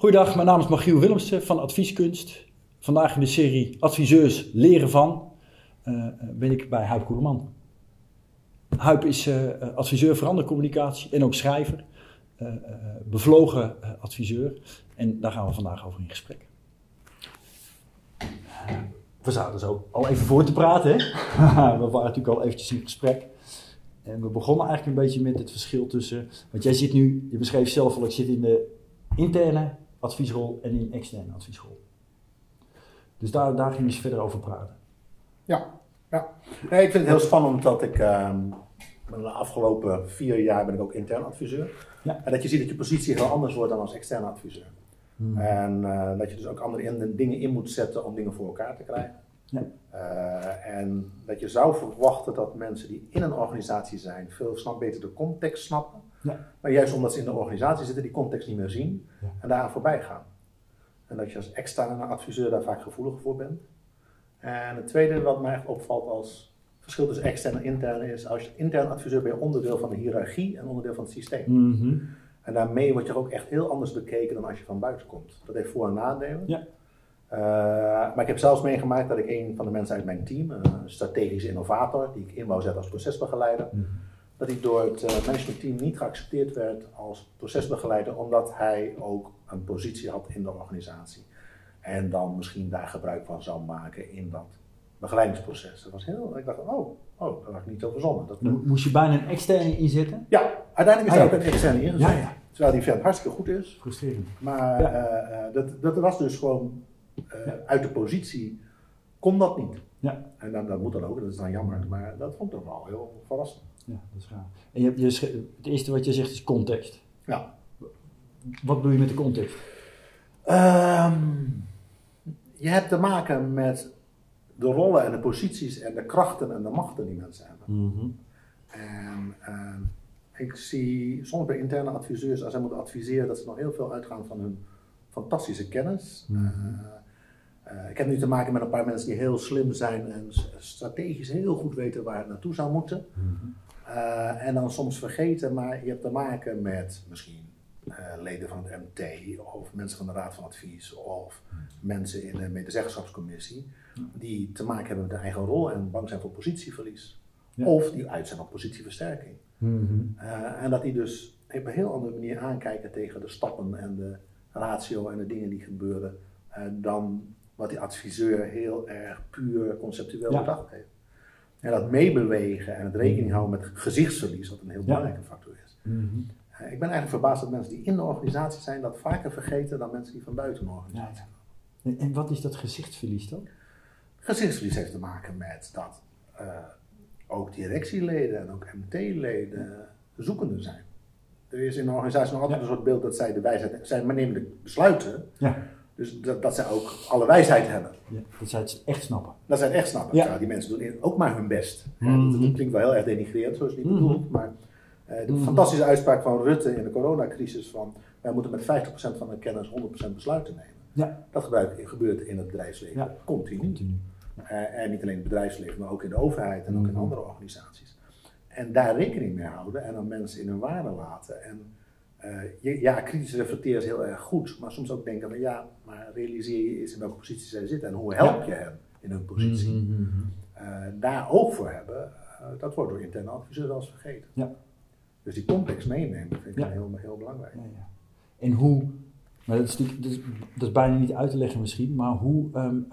Goedendag, mijn naam is Magiel Willemsen van Advieskunst. Vandaag in de serie Adviseurs leren van uh, ben ik bij Huip Koeleman. Huip is uh, adviseur verandercommunicatie en ook schrijver. Bevlogen adviseur. En daar gaan we vandaag over in gesprek. We zaten zo al even voor te praten. Hè? we waren natuurlijk al eventjes in gesprek. En we begonnen eigenlijk een beetje met het verschil tussen. Want jij zit nu, je beschreef zelf al, ik zit in de interne adviesrol en in externe adviesrol. Dus daar, daar ging je eens verder over praten. Ja, ja. Nee, ik vind het heel spannend dat ik. Uh, de afgelopen vier jaar ben ik ook intern adviseur. Ja. En dat je ziet dat je positie heel anders wordt dan als externe adviseur. Hmm. En uh, dat je dus ook andere in, dingen in moet zetten om dingen voor elkaar te krijgen. Ja. Uh, en dat je zou verwachten dat mensen die in een organisatie zijn veel snap beter de context snappen. Ja. Maar juist omdat ze in de organisatie zitten, die context niet meer zien en daaraan voorbij gaan. En dat je als externe adviseur daar vaak gevoelig voor bent. En het tweede wat mij echt opvalt als verschil tussen externe en interne is, als je intern adviseur ben je onderdeel van de hiërarchie en onderdeel van het systeem. Mm En daarmee word je ook echt heel anders bekeken dan als je van buiten komt. Dat heeft voor- en nadelen. Ja. Uh, maar ik heb zelfs meegemaakt dat ik een van de mensen uit mijn team, een strategische innovator, die ik in wou zetten als procesbegeleider, mm dat hij door het uh, managementteam niet geaccepteerd werd als procesbegeleider, omdat hij ook een positie had in de organisatie. En dan misschien daar gebruik van zou maken in dat begeleidingsproces. Dat was heel, ik dacht, oh, oh dat had ik niet zo verzonnen. Dat, Moest je bijna een externe inzetten? Ja, uiteindelijk is er ah, ook een externe ingezet. Ja, ja. Terwijl die vent hartstikke goed is. Frustrerend. Maar uh, dat, dat was dus gewoon uit de positie, kon dat niet. Ja. En dan, dat moet dan ook, dat is dan jammer. Maar dat vond ik toch wel heel verrassend. Ja, dat is raar. En je, je, het eerste wat je zegt is context. Ja. Wat bedoel je met de context? Um, je hebt te maken met de rollen en de posities en de krachten en de machten die mensen hebben. Mm En uh, ik zie soms bij interne adviseurs, als zij moeten adviseren, dat ze nog heel veel uitgaan van hun fantastische kennis. Mm -hmm. uh, ik heb nu te maken met een paar mensen die heel slim zijn en strategisch heel goed weten waar het naartoe zou moeten. Mm -hmm. Uh, en dan soms vergeten, maar je hebt te maken met misschien uh, leden van het MT of mensen van de Raad van Advies of mensen in de medezeggenschapscommissie die te maken hebben met hun eigen rol en bang zijn voor positieverlies. Of die uit zijn op positieversterking. Mm uh, en dat die dus op een heel andere manier aankijken tegen de stappen en de ratio en de dingen die gebeuren dan wat die adviseur heel erg puur conceptueel ja. bedacht heeft. En dat meebewegen en het rekening houden met gezichtsverlies, wat een heel belangrijke factor is. Mm -hmm. uh, ik ben eigenlijk verbaasd dat mensen die in de organisatie zijn dat vaker vergeten dan mensen die van buiten de organisatie zijn. En, en wat is dat gezichtsverlies dan? Gezichtsverlies heeft te maken met dat uh, ook directieleden en ook MT-leden zoekende zijn. Er is in de organisatie nog altijd ja. een soort beeld dat zij de wijsheid zij nemen de besluiten. Dus dat, dat zij ook alle wijsheid hebben. Ja, dat zij het echt snappen. Dat zij het echt snappen. Ja. die mensen doen ook maar hun best. Mm -hmm. dat, klinkt wel heel erg denigrerend, zo is het niet mm -hmm. bedoeld. Maar uh, de mm -hmm. fantastische uitspraak van Rutte in de coronacrisis van wij moeten met 50% van de kennis 100% besluiten nemen. Ja. Dat gebeurt, gebeurt in het bedrijfsleven ja. continu. continu. Uh, en niet alleen in het bedrijfsleven, maar ook in de overheid en ook in andere organisaties. En daar rekening mee houden en dan mensen in hun waarde laten. En uh, ja, kritisch reflecteren is heel erg goed, maar soms ook denken van ja, maar realiseer je eens in welke positie zij zitten en hoe help je hen in hun positie. Mm -hmm. uh, daar oog voor hebben, dat wordt door interne adviseurs wel eens vergeten. Ja. Dus die context meenemen vind ik ja. heel, heel belangrijk. Ja, ja. En hoe, maar dat is, dat, is, dat is bijna niet uit te leggen misschien, maar hoe, um,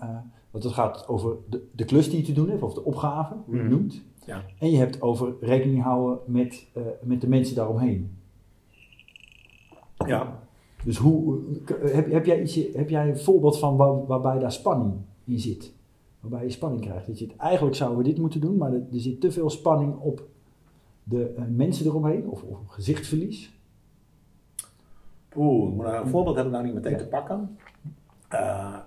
want het gaat over de, de klus die je te doen hebt, of de opgave, hoe je het noemt. Ja. En je hebt over rekening houden met, uh, met de mensen daaromheen. Ja. Dus hoe, heb, heb, jij iets, heb jij een voorbeeld van waar, waarbij daar spanning in zit? Waarbij je spanning krijgt. Dat je het, eigenlijk zouden we dit moeten doen, maar er, er zit te veel spanning op de uh, mensen eromheen, of, of gezichtsverlies. Oeh, een voorbeeld heb ik nou niet meteen ja. te pakken. Uh,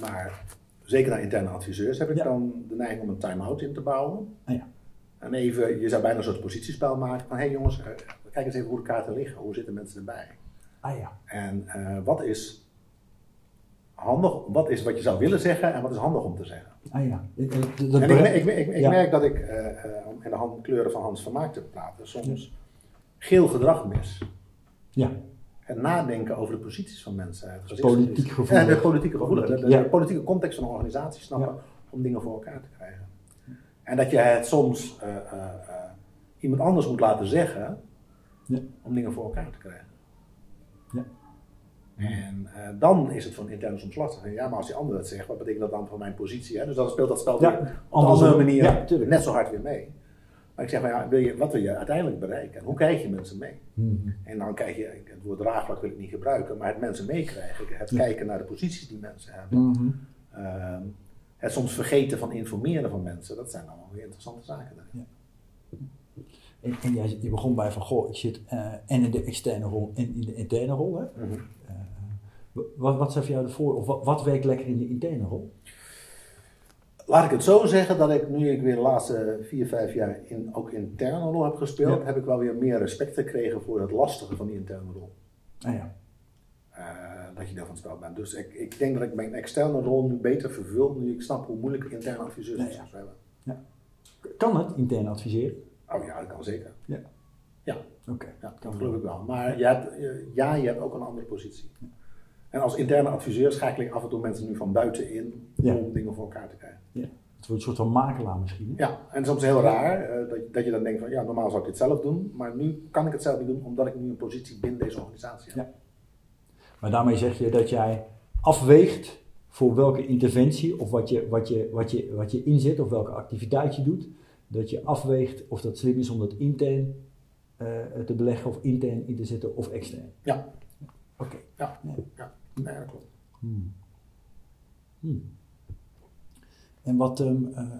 maar zeker naar interne adviseurs, heb ik ja. dan de neiging om een time-out in te bouwen. Ah, ja. En even, je zou bijna een soort positiespel maken van, hé hey jongens, kijk eens even hoe de kaarten liggen, hoe zitten mensen erbij? Ah ja. En uh, wat is handig, wat is wat je zou willen zeggen en wat is handig om te zeggen? Ah ja. en ik, ik, ik, ik ja. merk dat ik, uh, om in de kleuren van Hans van Maak te praten, soms geel gedrag mis. Ja. het nadenken over de posities van mensen. Het politiek gevoel. Ja, de politieke gevoel. De, de, politieke context van een organisatie snappen om dingen voor elkaar te krijgen. En dat je het soms uh, iemand anders moet laten zeggen om dingen voor elkaar te krijgen. Ja. En uh, dan is het van intern soms lastig. Ja, maar als die ander dat zegt, wat betekent dat dan voor mijn positie? Hè? Dus dan speelt dat spel ja, op een andere manier ja, net zo hard weer mee. Maar ik zeg maar, ja, wil je, wat wil je uiteindelijk bereiken? hoe krijg je mensen mee? Hmm. En dan krijg je, het woord draagvlak wil ik niet gebruiken, maar het mensen meekrijgen. Het kijken naar de posities die mensen hebben. Hmm. Ehm, het soms vergeten van informeren van mensen, dat zijn allemaal weer interessante zaken. Ja. En, en jij, je begon bij van, goh, ik zit uh, en in de externe rol en in de interne rol. Hè? Mm wat, wat zijn voor jou de voor, of wat, wat, werkt lekker in de interne rol? Laat ik het zo zeggen dat ik nu ik weer de laatste vier, vijf jaar in, ook interne rol heb gespeeld, heb ik wel weer meer respect gekregen voor het lastige van die interne rol. Ah, ja. Uh, dat je daarvan spel bent. Dus ik, ik denk dat ik mijn externe rol nu beter vervul, nu ik snap hoe moeilijk interne adviseurs ja. hebben. Ja. Kan het interne adviseren? Oh ja, dat kan zeker. Ja. Ja, oké. Ja, dat geloof ik wel. Maar je hebt, ja, je hebt ook een andere positie. En als interne adviseur schakel ik af en toe mensen nu van buiten in om dingen voor elkaar te krijgen. Ja. Het wordt een soort van makelaar misschien. Ja, en soms heel raar uh, dat, dat, je dan denkt van ja, normaal zou ik dit zelf doen, maar nu kan ik het zelf niet doen omdat ik nu een positie binnen deze organisatie heb. Ja. Maar daarmee zeg je dat jij afweegt voor welke interventie of wat je, wat je, wat je, wat je inzet of welke activiteit je doet, dat je afweegt of dat slim is om dat intern uh, te beleggen of intern in te zetten of extern. Ja. Oké. Ja. ja. Nee, dat klopt. Hmm. Hmm. En wat, um, uh,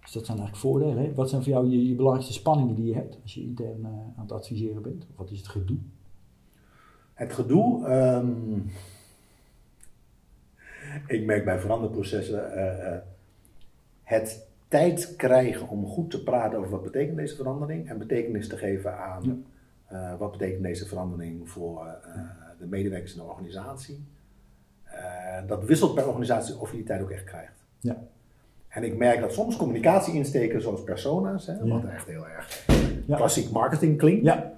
dus dat zijn eigenlijk voordelen. Hè? Wat zijn voor jou je, je, belangrijkste spanningen die je hebt als je intern uh, aan het adviseren bent? Of wat is het gedoe? Het gedoe, um, ik merk bij veranderprocessen, uh, het tijd krijgen om goed te praten over wat betekent deze verandering en betekenis te geven aan ja. wat betekent deze verandering voor de medewerkers in de organisatie. Uh, dat wisselt per organisatie of je die tijd ook echt krijgt. Ja. En ik merk dat soms communicatie insteken zoals persona's, hè, wat echt heel erg klassiek marketing klinkt. Ja.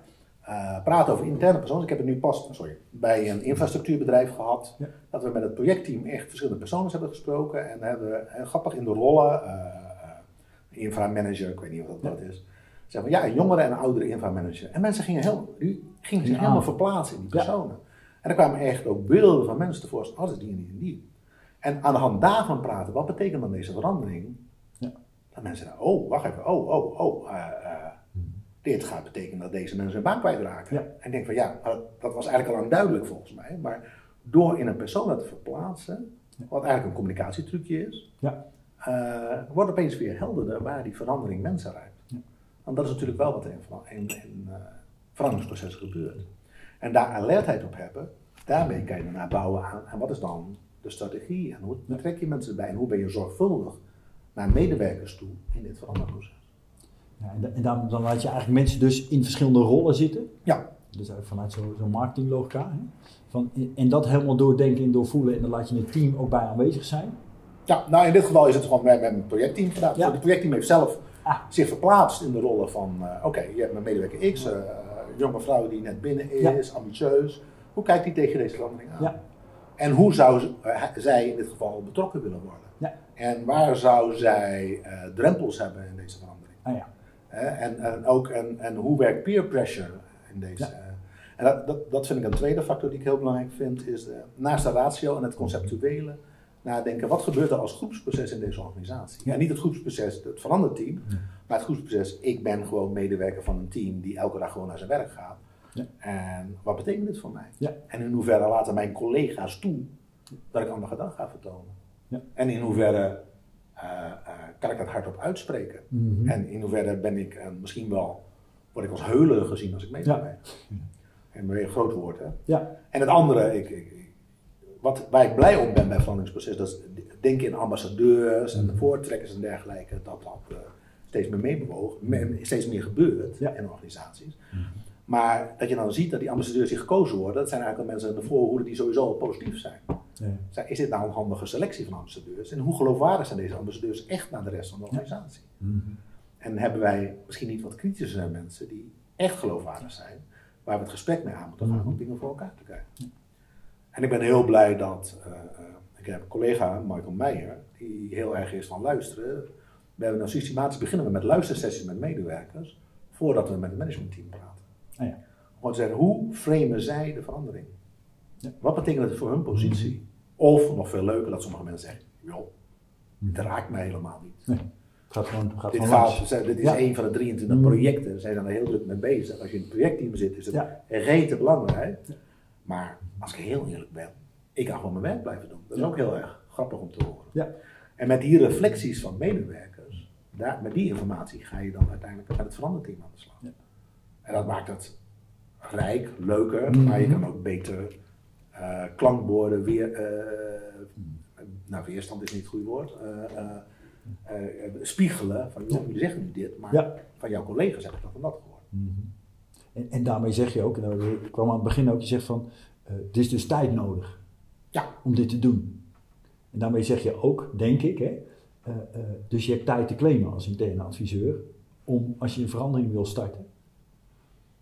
Uh, praten over interne personen. Ik heb het nu pas sorry, bij een infrastructuurbedrijf gehad. Dat we met het projectteam echt verschillende personen hebben gesproken. En hebben en grappig in de rollen, uh, inframanager, ik weet niet wat dat is. Zeg maar, ja, een jongere en een oudere inframanager. En mensen gingen, heel, die gingen zich helemaal verplaatsen in die personen. En er kwamen echt ook beelden van mensen tevoorschijn, oh, dat is die en die en die. En aan de hand daarvan praten, wat betekent dan deze verandering? Ja. Dat mensen zeggen, oh, wacht even, oh, oh, oh, uh, uh, dit gaat betekenen dat deze mensen hun baan kwijtraken. Ja. En ik denk van ja, dat was eigenlijk al duidelijk volgens mij, maar door in een persoon te verplaatsen, wat eigenlijk een communicatietrucje is, ja. Uh, wordt opeens weer helderder waar die verandering mensen raakt. Ja. Want dat is natuurlijk wel wat er in, in, in veranderingsprocessen gebeurt. En daar alertheid op hebben, daarmee kan je daarna bouwen aan. En wat is dan de strategie? En hoe trek je mensen erbij? En hoe ben je zorgvuldig naar medewerkers toe in dit veranderproces? Ja, en dan, dan, laat je eigenlijk mensen dus in verschillende rollen zitten. Ja. Dus vanuit zo'n zo marketinglogica. Hè? Van, en dat helemaal doordenken en doorvoelen. En dan laat je het team ook bij aanwezig zijn. Ja, nou in dit geval is het gewoon met, met een projectteam gedaan. Het projectteam heeft zelf ah. zich verplaatst in de rollen van... Uh, oké, je hebt een medewerker X... Uh, jonge vrouw die net binnen is, ambitieus. Hoe kijkt die tegen deze verandering aan? Ja. En hoe zou eh, zij in dit geval betrokken willen worden? Ja. En waar zou zij drempels hebben in deze verandering? Ah, ja. en, en, ook, en, en hoe werkt peer pressure in deze? Ja. en dat, dat, dat vind ik een tweede factor die ik heel belangrijk vind, is naast de ratio en het conceptuele nadenken, wat gebeurt er als groepsproces in deze organisatie? Ja. Niet het groepsproces, het verandert team, maar het groepsproces, ik ben gewoon medewerker van een team die elke dag gewoon naar zijn werk gaat. Ja. En wat betekent dit voor mij? Ja. En in hoeverre laten mijn collega's toe dat ik andere gedrag ga vertonen? Ja. En in hoeverre uh, uh, kan ik dat hardop uitspreken? Mm -hmm. En in hoeverre ben ik uh, misschien wel, word ik als heuler gezien als ik mee ben? En weer een groot woord, hè? Ja. En het andere, ik, ik, wat, waar ik blij om ben bij het veranderingsproces, dat is denken in ambassadeurs en voortrekkers en dergelijke, dat dat steeds meer meebewogen, steeds meer gebeurt ja. in organisaties. Maar dat je dan ziet dat die ambassadeurs die gekozen worden, dat zijn eigenlijk mensen in de voorhoede die sowieso al positief zijn. Ja. Is dit nou een handige selectie van ambassadeurs? En hoe geloofwaardig zijn deze ambassadeurs echt naar de rest van de organisatie? Ja. Mm -hmm. En hebben wij misschien niet wat kritischer mensen die echt geloofwaardig zijn, waar we het gesprek mee aan moeten gaan om dingen voor elkaar te krijgen. En ik ben heel blij dat, uh, ik heb een collega, Michael Meijer, die heel erg is van luisteren. We hebben nou systematisch beginnen we met luistersessies met medewerkers, voordat we met het managementteam praten. Ah, ja. Om te zeggen, hoe framen zij de verandering? Wat betekent het voor hun positie? Of, nog veel leuker, dat sommige mensen zeggen, joh, dit raakt mij helemaal niet. Nee. Gaat gewoon, gaat dit, gaat, is Ja. een van de 23 projecten. Zij zijn er heel druk mee bezig. Als je in het projectteam zit, is het Ja. rete belangrijk. Maar als ik heel eerlijk ben, ik kan gewoon mijn werk blijven doen. Dat is ook heel erg grappig om te horen. Ja. En met die reflecties van medewerkers, daar, met die informatie ga je dan uiteindelijk met het veranderteam aan de slag. Ja. En dat maakt het rijk, leuker, Mhm. maar je kan ook beter eh, klankborden, weer, eh, nou weerstand is niet het goede woord, eh, spiegelen van joh, jullie zeggen nu dit, maar Ja. van jouw collega's heb ik dat en dat gehoord. Mhm. En, en daarmee zeg je ook, en dat kwam aan het begin ook, je zegt van, eh het is dus tijd nodig Ja, om dit te doen. En daarmee zeg je ook, denk ik, hè, eh, eh, dus je hebt tijd te claimen als interne adviseur, om als je een verandering wil starten,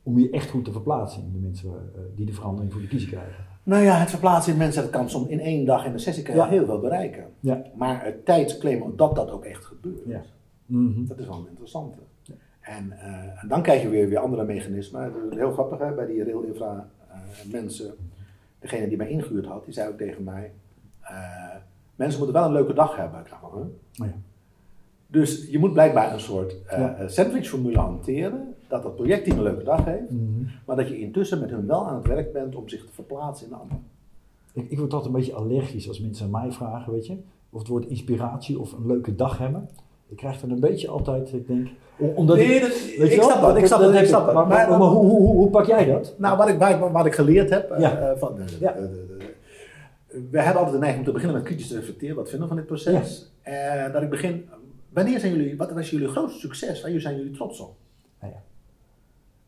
om je echt goed te verplaatsen in de mensen die de verandering voor de kiezer krijgen. nou ja, het verplaatsen in mensen, dat kan soms in één dag in de sessie kan je Ja. heel veel bereiken. Ja. Maar het tijdsclaimen dat dat ook echt gebeurt. Ja. Mhm. Dat is wel een interessante. En, eh, en dan krijg je weer, weer andere mechanismen. Het is heel grappig hè, bij die rail infra eh, mensen. Degene die mij ingehuurd had, die zei ook tegen mij: eh, Mensen moeten wel een leuke dag hebben. Ik dacht huh? Oh ja. Dus je moet blijkbaar een soort eh Ja. sandwichformule hanteren. Dat het projectteam een leuke dag heeft. Mhm. Maar dat je intussen met hun wel aan het werk bent om zich te verplaatsen in de ander. Ik, ik word altijd een beetje allergisch als mensen aan mij vragen, weet je, of het woord inspiratie of een leuke dag hebben. Ik krijg dan een beetje altijd, ik denk, om- omdat Nee, ik, dat- weet ik je wel, snap dat, ik snap dat, ik heb snap dat. Maar, maar, Maar- maar hoe, hoe, hoe, hoe pak jij dat? Nou, wat ik, waar- wat ik geleerd heb, eh, Ja. eh, van, de, Ja. de- we hebben altijd de neiging om te beginnen met kritisch te reflecteren. Wat vinden we van dit proces? En dat ik begin, wanneer zijn jullie, wat was jullie grootste succes? Waar zijn jullie trots op? Nou ja.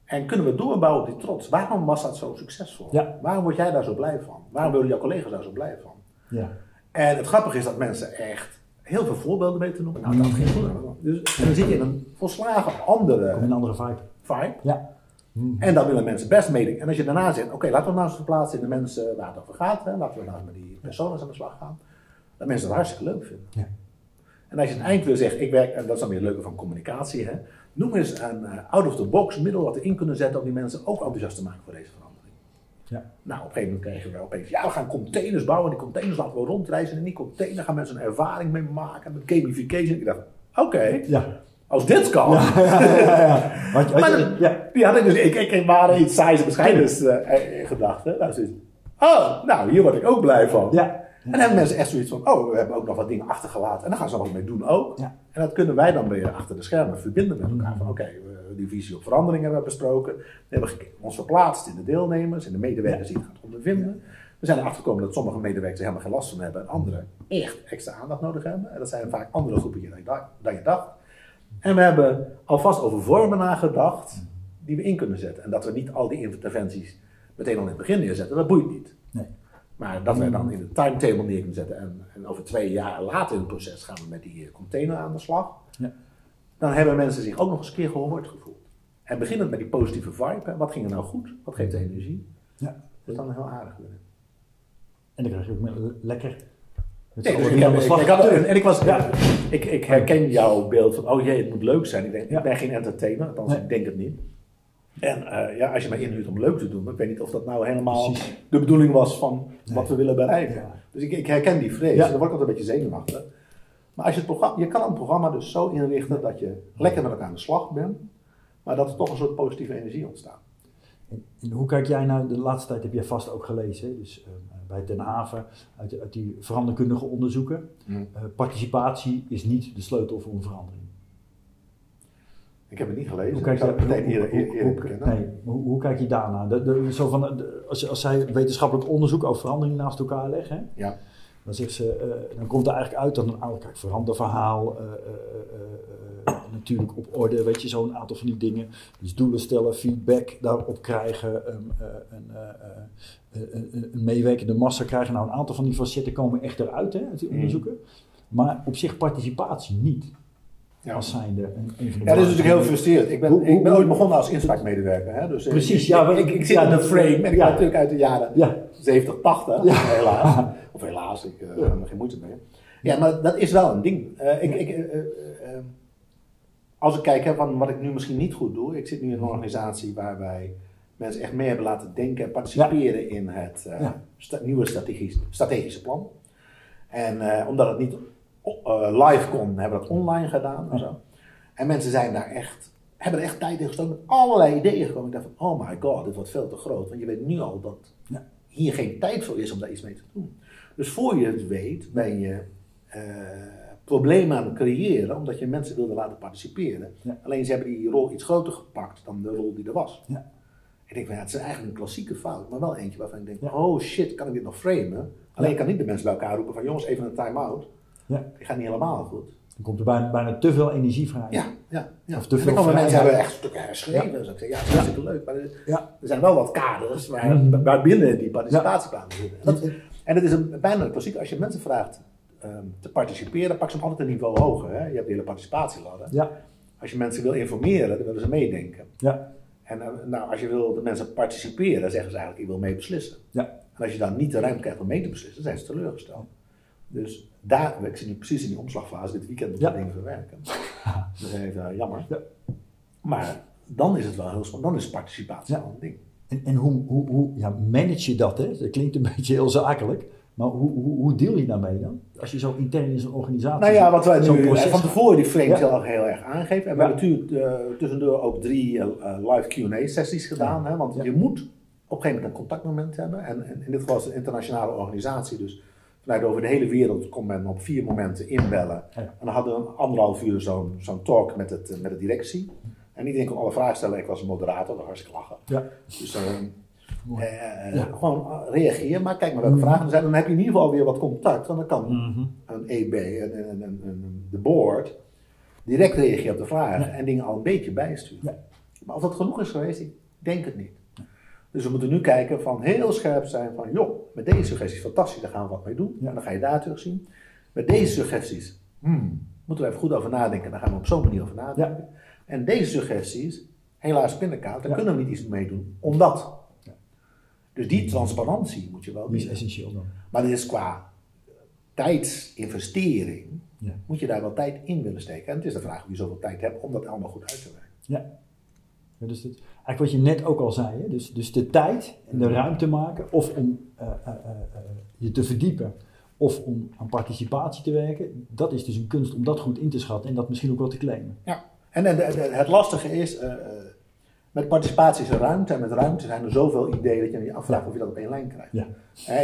En kunnen we doorbouwen op die trots? Waarom was dat zo succesvol? Waarom word jij daar zo blij van? Waarom willen jouw collega's daar zo blij van? Ja. En het grappige is dat mensen echt heel veel voorbeelden weten te noemen. Nou, dat ging goed. Dus en dan zit je in een volslagen andere een andere vibe. vibe. Ja. En dan willen mensen best meedenken. En als je daarna zegt, oké, laten we nou eens verplaatsen in de mensen waar het over gaat. Hè. Laten we nou eens met die personen aan de slag gaan. Dat mensen het hartstikke leuk vinden. Ja. En als je het eind wil zeggen, ik werk, en dat is dan weer het leuke van communicatie. Hè. Noem eens een eh, out-of-the-box middel wat we in kunnen zetten om die mensen ook enthousiast te maken voor deze verandering. Ja. Nou, op een gegeven moment kregen we opeens, ja, we gaan containers bouwen. En die containers laten we rondreizen. En in die container gaan mensen een ervaring mee maken met gamification. Ik dacht, oké, Ja. als dit kan. Ja, ja, Maar. Die had ik dus, ik, ik, waren iets saais en bescheidens eh, eh, gedacht. Hè? Nou, zoiets, oh, nou, hier word ik ook blij van. Ja. En dan hebben mensen echt zoiets van, oh, we hebben ook nog wat dingen achtergelaten. En dan gaan ze wat mee doen ook. Ja. En dat kunnen wij dan weer achter de schermen verbinden met elkaar. Van oké, we- die visie op verandering hebben besproken. We hebben ons verplaatst in de deelnemers, in de medewerkers die het gaan ondervinden. We zijn erachter gekomen dat sommige medewerkers er helemaal geen last van hebben. En anderen echt extra aandacht nodig hebben. En dat zijn vaak andere groepen dan je dacht-. En we hebben alvast over vormen nagedacht die we in kunnen zetten. En dat we niet al die interventies meteen al in het begin neerzetten, dat boeit niet. Nee. Maar dat wij dan in de timetable neer kunnen zetten en, en over twee jaar later in het proces gaan we met die eh, container aan de slag. Ja. Dan hebben mensen zich ook nog eens een keer gehoord gevoeld. En beginnend met die positieve vibe, hè, wat ging er nou goed? Wat geeft de energie? Ja. Dat is dan heel aardig. weer. En dan krijg je ook lekker. Nee, dus ik, heb, had, en en ik, was, Ja. ik, ik herken jouw beeld van, oh jee, het moet leuk zijn. Ik, denk, Ja. ik ben geen entertainer, althans Nee. ik denk het niet. En eh, ja, als je mij inhuurt om leuk te doen, ik weet niet of dat nou helemaal Precies. de bedoeling was van Nee. wat we willen bereiken. Ja. Dus ik, ik herken die vrees, en dan word ik altijd een beetje zenuwachtig. Maar als je, het programma, je kan een programma dus zo inrichten dat je lekker met elkaar aan de slag bent, maar dat er toch een soort positieve energie ontstaat. En, en hoe kijk jij nou, de laatste tijd heb jij vast ook gelezen, dus eh, bij Den Haven, uit, uit die veranderkundige onderzoeken. Mm. Eh, participatie is niet de sleutel voor een verandering. Ik heb het niet gelezen, Hoe kijk je, meteen eerder, hoe- eerder, nee, kijk je daarnaar? De, de, zo van, de- als, als zij wetenschappelijk onderzoek over verandering naast elkaar leggen, Ja. Dan, zegt ze, eh, dan komt er eigenlijk uit dat een aantal, kijk, veranderverhaal, eh, eh, natuurlijk op orde, weet je, zo'n aantal van die dingen. Dus doelen stellen, feedback daarop krijgen, eh, een, meewerkende massa krijgen. Nou, een aantal van die facetten komen echt eruit hè, uit die Mm. onderzoeken. Maar op zich participatie niet. Ja. Als zijnde een, een van de Ja, dat is natuurlijk heel frustrerend. Ik ben, hoe, ik ben ooit begonnen als inspraakmedewerker. Hè? Dus, Precies, ik, ja. Ik, ik, zit in de frame en ik ja. natuurlijk uit de jaren ja. 70, 80, helaas. Of helaas, ik uh, heb er geen moeite mee. Ja, maar dat is wel een ding. Uh, ik, ik, uh, als ik kijk hè, van wat ik nu misschien niet goed doe, ik zit nu in een organisatie waar wij mensen echt mee hebben laten denken en participeren in het sta nieuwe strategisch, strategische plan. En omdat het niet live kon, hebben we dat online gedaan en zo. En mensen zijn daar echt, hebben er echt tijd in gestoken met allerlei ideeën gekomen. Ik dacht van, oh my god, dit wordt veel te groot. Want je weet nu al dat ja. Hier geen tijd voor is om daar iets mee te doen. Dus voor je het weet, ben je uh, problemen aan het creëren, omdat je mensen wilde laten participeren. Ja. Alleen ze hebben die rol iets groter gepakt dan de rol die er was. Ja. Ik denk van, ja, het is eigenlijk een klassieke fout, maar wel eentje waarvan ik denk, oh shit, kan ik dit nog framen? Alleen ik kan niet de mensen bij elkaar roepen van, jongens, even een time-out. Ja. Die gaat niet helemaal goed. Dan komt er bijna, bijna te veel energie vrij. Ja, ja, ja. Of te veel en mensen hebben echt stukken herschreven. Ja. Dus ik zeg, ja, dat is hartstikke leuk. Maar er, Ja. er zijn wel wat kaders waar, Mhm. waarbinnen die participatieplannen zitten. En, dat, en het is een, bijna een klassiek. Als je mensen vraagt ehm, te participeren, pak ze hem altijd een niveau hoger. Hè? Je hebt de hele participatieladder. Ja. Als je mensen wil informeren, dan willen ze meedenken. Ja. En eh, nou, als je wil dat mensen participeren, dan zeggen ze eigenlijk, ik wil mee beslissen. Ja. En als je dan niet de ruimte krijgt om mee te beslissen, zijn ze teleurgesteld. Dus daar, ik zit nu precies in die omslagfase, dit weekend moet ik Ja. dingen verwerken. Dat is even eh, jammer. Ja. Maar dan is het wel heel spannend, dan is participatie wel een ding. En, en hoe, hoe, hoe ja, manage je dat? Hè? Dat klinkt een beetje heel zakelijk. Maar hoe, hoe, hoe deel je daarmee dan? Als je zo intern in zo'n organisatie Nou ja, wat wij nu proces van tevoren die frames Ja. heel, heel erg aangeven. En we Ja. hebben natuurlijk eh, tussendoor ook drie eh, live Q&A sessies gedaan. Hè, want je moet op een gegeven moment een contactmoment hebben. En, en in dit geval is het een internationale organisatie. Dus vanuit over de hele wereld kon men op vier momenten inbellen. Ja. En dan hadden we een anderhalf uur zo'n zo'n talk met, het, eh, met de directie. En iedereen kon alle vragen stellen. Ik was een moderator, dat hartstikke lachen. Ja. Dus eh, Mooi. eh, Ja. gewoon eh, reageer, maar kijk maar welke Mhm. vragen er zijn. Dan heb je in ieder geval weer wat contact. Want dan kan Mhm. een EB en, en, en, en de board direct reageren op de vragen en dingen al een beetje bijsturen. Maar of dat genoeg is geweest, ik denk het niet. Dus we moeten nu kijken van heel scherp zijn van joh, met deze suggesties fantastisch, daar gaan we wat mee doen. Ja. En dan ga je daar terugzien. Met deze suggesties, hmm, moeten we even goed over nadenken. Daar gaan we op zo'n manier over nadenken. En deze suggesties, helaas pindakaart, daar Ja. kunnen we niet iets mee doen. Omdat. Ja. Dus die transparantie moet je wel Die is essentieel dan. Maar dit is qua tijdsinvestering, Ja. moet je daar wel tijd in willen steken. En het is de vraag of je zoveel tijd hebt om dat allemaal goed uit te werken. Ja. Ja, dus het, eigenlijk wat je net ook al zei, hè? Dus, dus de tijd en de ruimte maken, of om eh, eh, eh, je te verdiepen, of om aan participatie te werken, dat is dus een kunst om dat goed in te schatten en dat misschien ook wel te claimen. Ja. En de- de- het lastige is, met participatie is er ruimte. En met ruimte zijn er zoveel ideeën dat je je afvraagt of je dat op één lijn krijgt. Ja.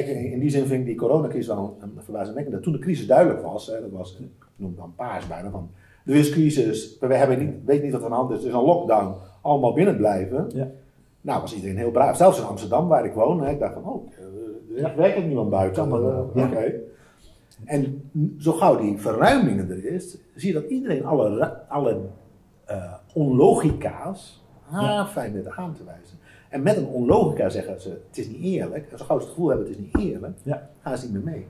In in die zin vind ik die coronacrisis wel een verbazingwekkend. Dat Toen de crisis duidelijk was, hè, dat was, ik noem het dan paars bijna, van er is crisis, we hebben niet, weten niet wat er aan de hand is, er is een lockdown, allemaal binnen blijven. Ja. Nou, was iedereen heel braaf. Zelfs in Amsterdam, waar ik woon, hè, ik dacht van, oh, eh, er is Ja. werkelijk niemand buiten. Kan Eh, ja. Oké. En zo gauw die verruimingen er is, zie je dat iedereen alle, alle eh, onlogica's haarfijn weten aan te wijzen. En met een onlogica zeggen ze, het is niet eerlijk. En zo gauw ze het gevoel hebben, het is niet eerlijk, Ja. gaan ze niet meer mee.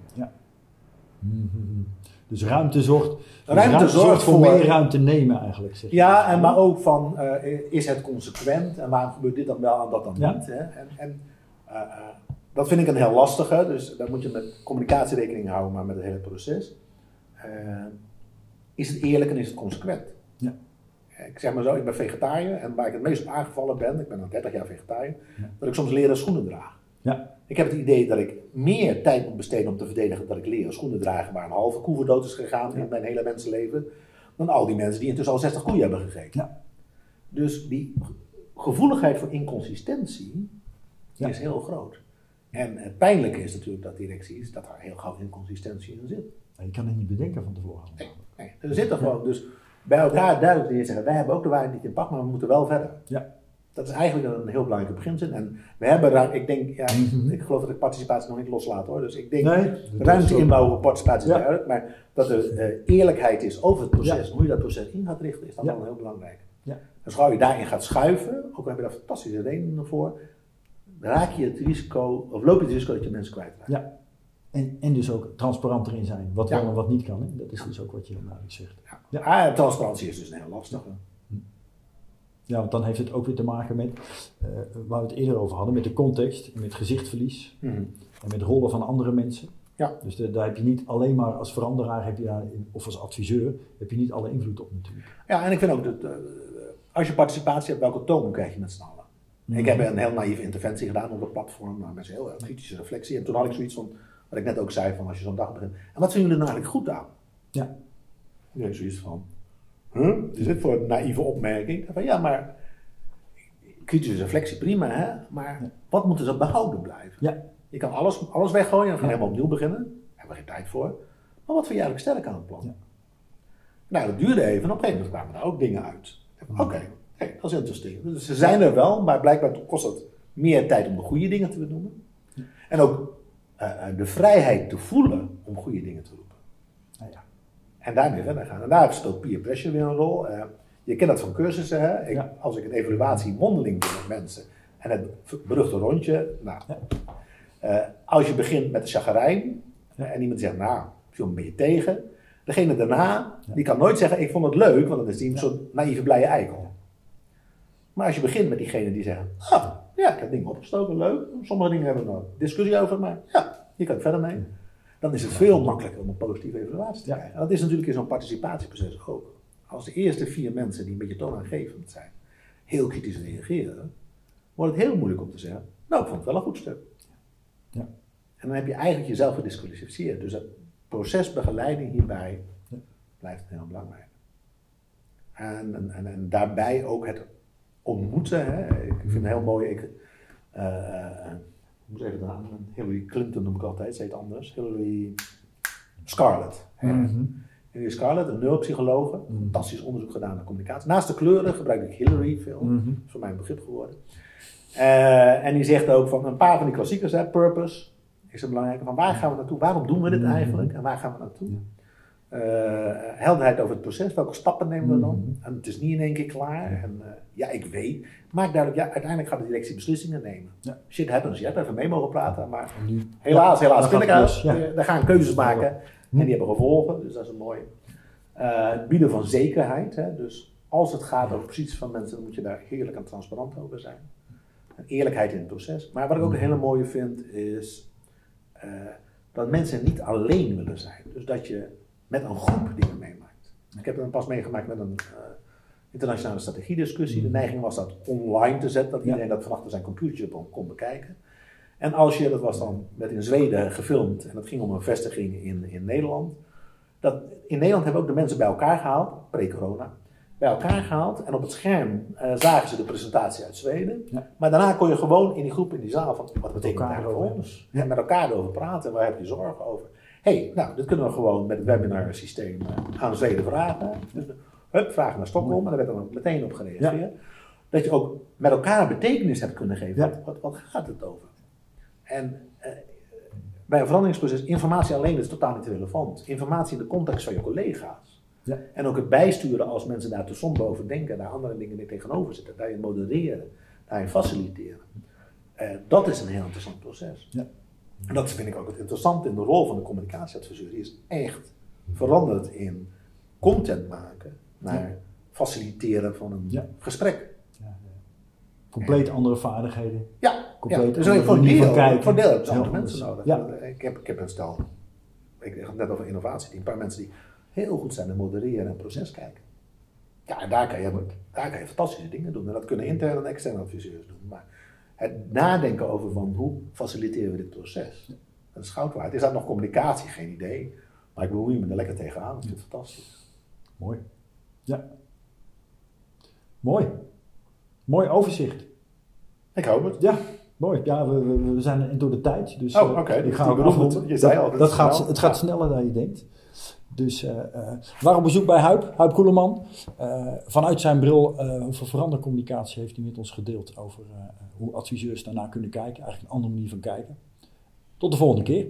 Mhm. Dus ruimte zorgt, dus Ruimte zorgt voor, voor- meer ruimte nemen eigenlijk. Zeg. Ja, en maar ook van, eh, is het consequent en waarom gebeurt dit dan wel en dat dan Ja. niet? Hè? En, en eh, eh, dat vind ik een heel lastige, dus daar moet je met communicatie rekening houden, maar met het hele proces. Is het eerlijk en is het consequent? Ja. Ik zeg maar zo, ik ben vegetariër en waar ik het meest op aangevallen ben, ik ben al 30 jaar vegetariër, Ja. dat ik soms leren schoenen draag. Ja. Ik heb het idee dat ik meer tijd moet besteden om te verdedigen dat ik leren schoenen dragen waar een halve koe voor dood is gegaan in mijn hele mensenleven, dan al die mensen die intussen al 60 koeien hebben gegeten. Ja. Dus die gevoeligheid voor inconsistentie Ja. is heel groot. En het pijnlijke is natuurlijk dat directies, dat er heel gauw inconsistentie in zit. Je kan het niet bedenken van tevoren. Nee, nee, er zit er gewoon. Dus bij elkaar duidelijk zeggen, wij hebben ook de waarheid niet in pak, maar we moeten wel verder. Ja. Dat is eigenlijk een heel belangrijke beginzin. En we hebben ik denk, ja, Mhm. ik geloof dat ik participatie nog niet loslaat hoor. Dus ik denk, Nee, ruimte inbouwen voor participatie is duidelijk. Maar dat er eh, eerlijkheid is over het proces, Ja. hoe je dat proces in gaat richten, is dan wel heel belangrijk. Ja. Dus als je daarin gaat schuiven, ook al heb je daar fantastische redenen voor, raak je het risico, of loop je het risico dat je mensen kwijtraakt. Ja. En, en dus ook transparant erin zijn, wat wel en wat niet kan. Hè? Dat is dus ook wat je heel duidelijk zegt. Ja. ja. Ah, transparantie is dus een heel lastige. Ja, want dan heeft het ook weer te maken met, uh, waar we het eerder over hadden, met de context, met gezichtverlies mhm. en met rollen van andere mensen. Ja. Dus daar heb je niet alleen maar als veranderaar, heb je daar, of als adviseur, heb je niet alle invloed op natuurlijk. Ja, en ik vind ook dat uh, als je participatie hebt, welke toon krijg je met z'n allen? Ik heb een heel naïeve interventie gedaan op het platform, nou, met een heel kritische reflectie. En toen had ik zoiets van, wat ik net ook zei, van als je zo'n dag begint. En wat vinden jullie nou eigenlijk goed aan? Ja. Heb zoiets van, huh? is dit voor een naïeve opmerking? Van, ja, maar kritische reflectie, prima, hè? Maar wat moeten ze behouden blijven? Ja. Je kan alles, alles weggooien en gaan helemaal opnieuw beginnen. Daar hebben we geen tijd voor. Maar wat vind je eigenlijk sterk aan het plan? Ja. Nou, dat duurde even en op een gegeven moment kwamen er ook dingen uit. Oké, Kijk, dat is interessant. Dus ze zijn er wel, maar blijkbaar kost het meer tijd om de goede dingen te benoemen. En ook uh, de vrijheid te voelen om goede dingen te roepen. Nou ja. En daarmee verder gaan. En daar speelt peer pressure weer een rol. Uh, je kent dat van cursussen. Hè? Ik, ja. Als ik een evaluatie mondeling doe met mensen. En het beruchte rondje. Nou, ja. uh, als je begint met de chagrijn. En iemand zegt, nou, viel een beetje tegen. Degene daarna, die kan nooit zeggen, ik vond het leuk. Want dan is die zo'n naïeve blije eikel. Maar als je begint met diegenen die zeggen, ah, ja, ik heb dingen opgestoken, leuk. Sommige dingen hebben we nog discussie over, maar ja, hier kan ik verder mee. Dan is het veel makkelijker om een positieve evaluatie te krijgen. En dat is natuurlijk in zo'n participatieproces ook. Als de eerste vier mensen die een beetje toonaangevend zijn, heel kritisch reageren, wordt het heel moeilijk om te zeggen, nou, ik vond het wel een goed stuk. Ja. En dan heb je eigenlijk jezelf gedisqualificeerd. Dus het procesbegeleiding hierbij blijft heel belangrijk. En, en, en, en daarbij ook het ontmoeten. Hè. Ik vind het heel mooi. Ik, uh, moet even aan. Hillary Clinton noem ik altijd, ze heet anders. Hillary Scarlett. Mm Hillary Scarlett, een neuropsychologe, mhm. fantastisch onderzoek gedaan naar communicatie. Naast de kleuren gebruik ik Hillary veel, mm -hmm. is voor mij een begrip geworden. Uh, en die zegt ook van een paar van die klassiekers, hè, purpose, is het belangrijke van waar gaan we naartoe, waarom doen we dit mhm. eigenlijk en waar gaan we naartoe? Uh, helderheid over het proces, welke stappen nemen we dan? Mhm. En het is niet in één keer klaar. En uh, ja, ik weet. Maak duidelijk, ja, uiteindelijk gaat de directie beslissingen nemen. Ja. Shit happens. Je hebt even mee mogen praten, maar helaas, helaas, vind ik uit. Daar gaan keuzes maken en die hebben gevolgen, dus dat is een mooi. Uh, het bieden van zekerheid, hè, dus als het gaat over posities van mensen, dan moet je daar heerlijk en transparant over zijn. En eerlijkheid in het proces. Maar wat ik ook een hele mooie vind, is dat mensen niet alleen willen zijn. Dus dat je met een groep dingen meemaakt. Ik heb er pas meegemaakt met een uh, internationale strategiediscussie. De neiging was dat online te zetten, dat iedereen dat vanaf zijn computertje kon bekijken. En als je, dat was dan met in Zweden gefilmd en het ging om een vestiging in, in Nederland. Dat, in Nederland hebben we ook de mensen bij elkaar gehaald, pre-corona, bij elkaar gehaald. En op het scherm uh, zagen ze de presentatie uit Zweden. Maar daarna kon je gewoon in die groep, in die zaal, van wat betekent dat voor ons? En met elkaar erover praten, waar heb je zorgen over? Hey, nou, dit kunnen we gewoon met het webinar systeem uh, gaan Zweden vragen. Dus, hup, vragen naar Stockholm, en daar werd dan ook meteen op gereageerd. Dat je ook met elkaar betekenis hebt kunnen geven. Wat, wat, gaat het over? En uh, bij een veranderingsproces, informatie alleen is totaal niet relevant. Informatie in de context van je collega's. Ja. En ook het bijsturen als mensen daar te somber over denken, daar andere dingen mee tegenover zitten, daarin modereren, daarin faciliteren. Uh, dat is een heel interessant proces. Ja. Dat vind ik ook het interessante in de rol van de communicatieadviseur. Die is echt veranderd in content maken naar faciliteren van een gesprek. Ja, Compleet andere vaardigheden. Ja, compleet dus ik voor deel, kijken. voor deel heb je andere mensen nodig. Ik, heb, ik heb een stel, ik had het net over innovatie, een paar mensen die heel goed zijn in modereren en proces kijken. Ja, en daar kan, je, daar kan je fantastische dingen doen. En dat kunnen interne en externe adviseurs doen. Maar het nadenken over van hoe faciliteren we dit proces. Dat is goud waard. Is dat nog communicatie? Geen idee. Maar ik bemoei me er lekker tegenaan. Ik vind het fantastisch. Mooi. Ja. Mooi. Mooi overzicht. Ik hoop het. Ja, mooi. Ja, we, we zijn door de tijd. Dus, oh, oké. Okay. Uh, gaan Je zei al. Dat, dat gaat, het gaat sneller dan je denkt. Dus uh, waarom bezoek bij Huip, Huip Koeleman. Uh, vanuit zijn bril over verandercommunicatie heeft hij met ons gedeeld over hoe adviseurs daarnaar kunnen kijken. Eigenlijk een andere manier van kijken. Tot de volgende keer.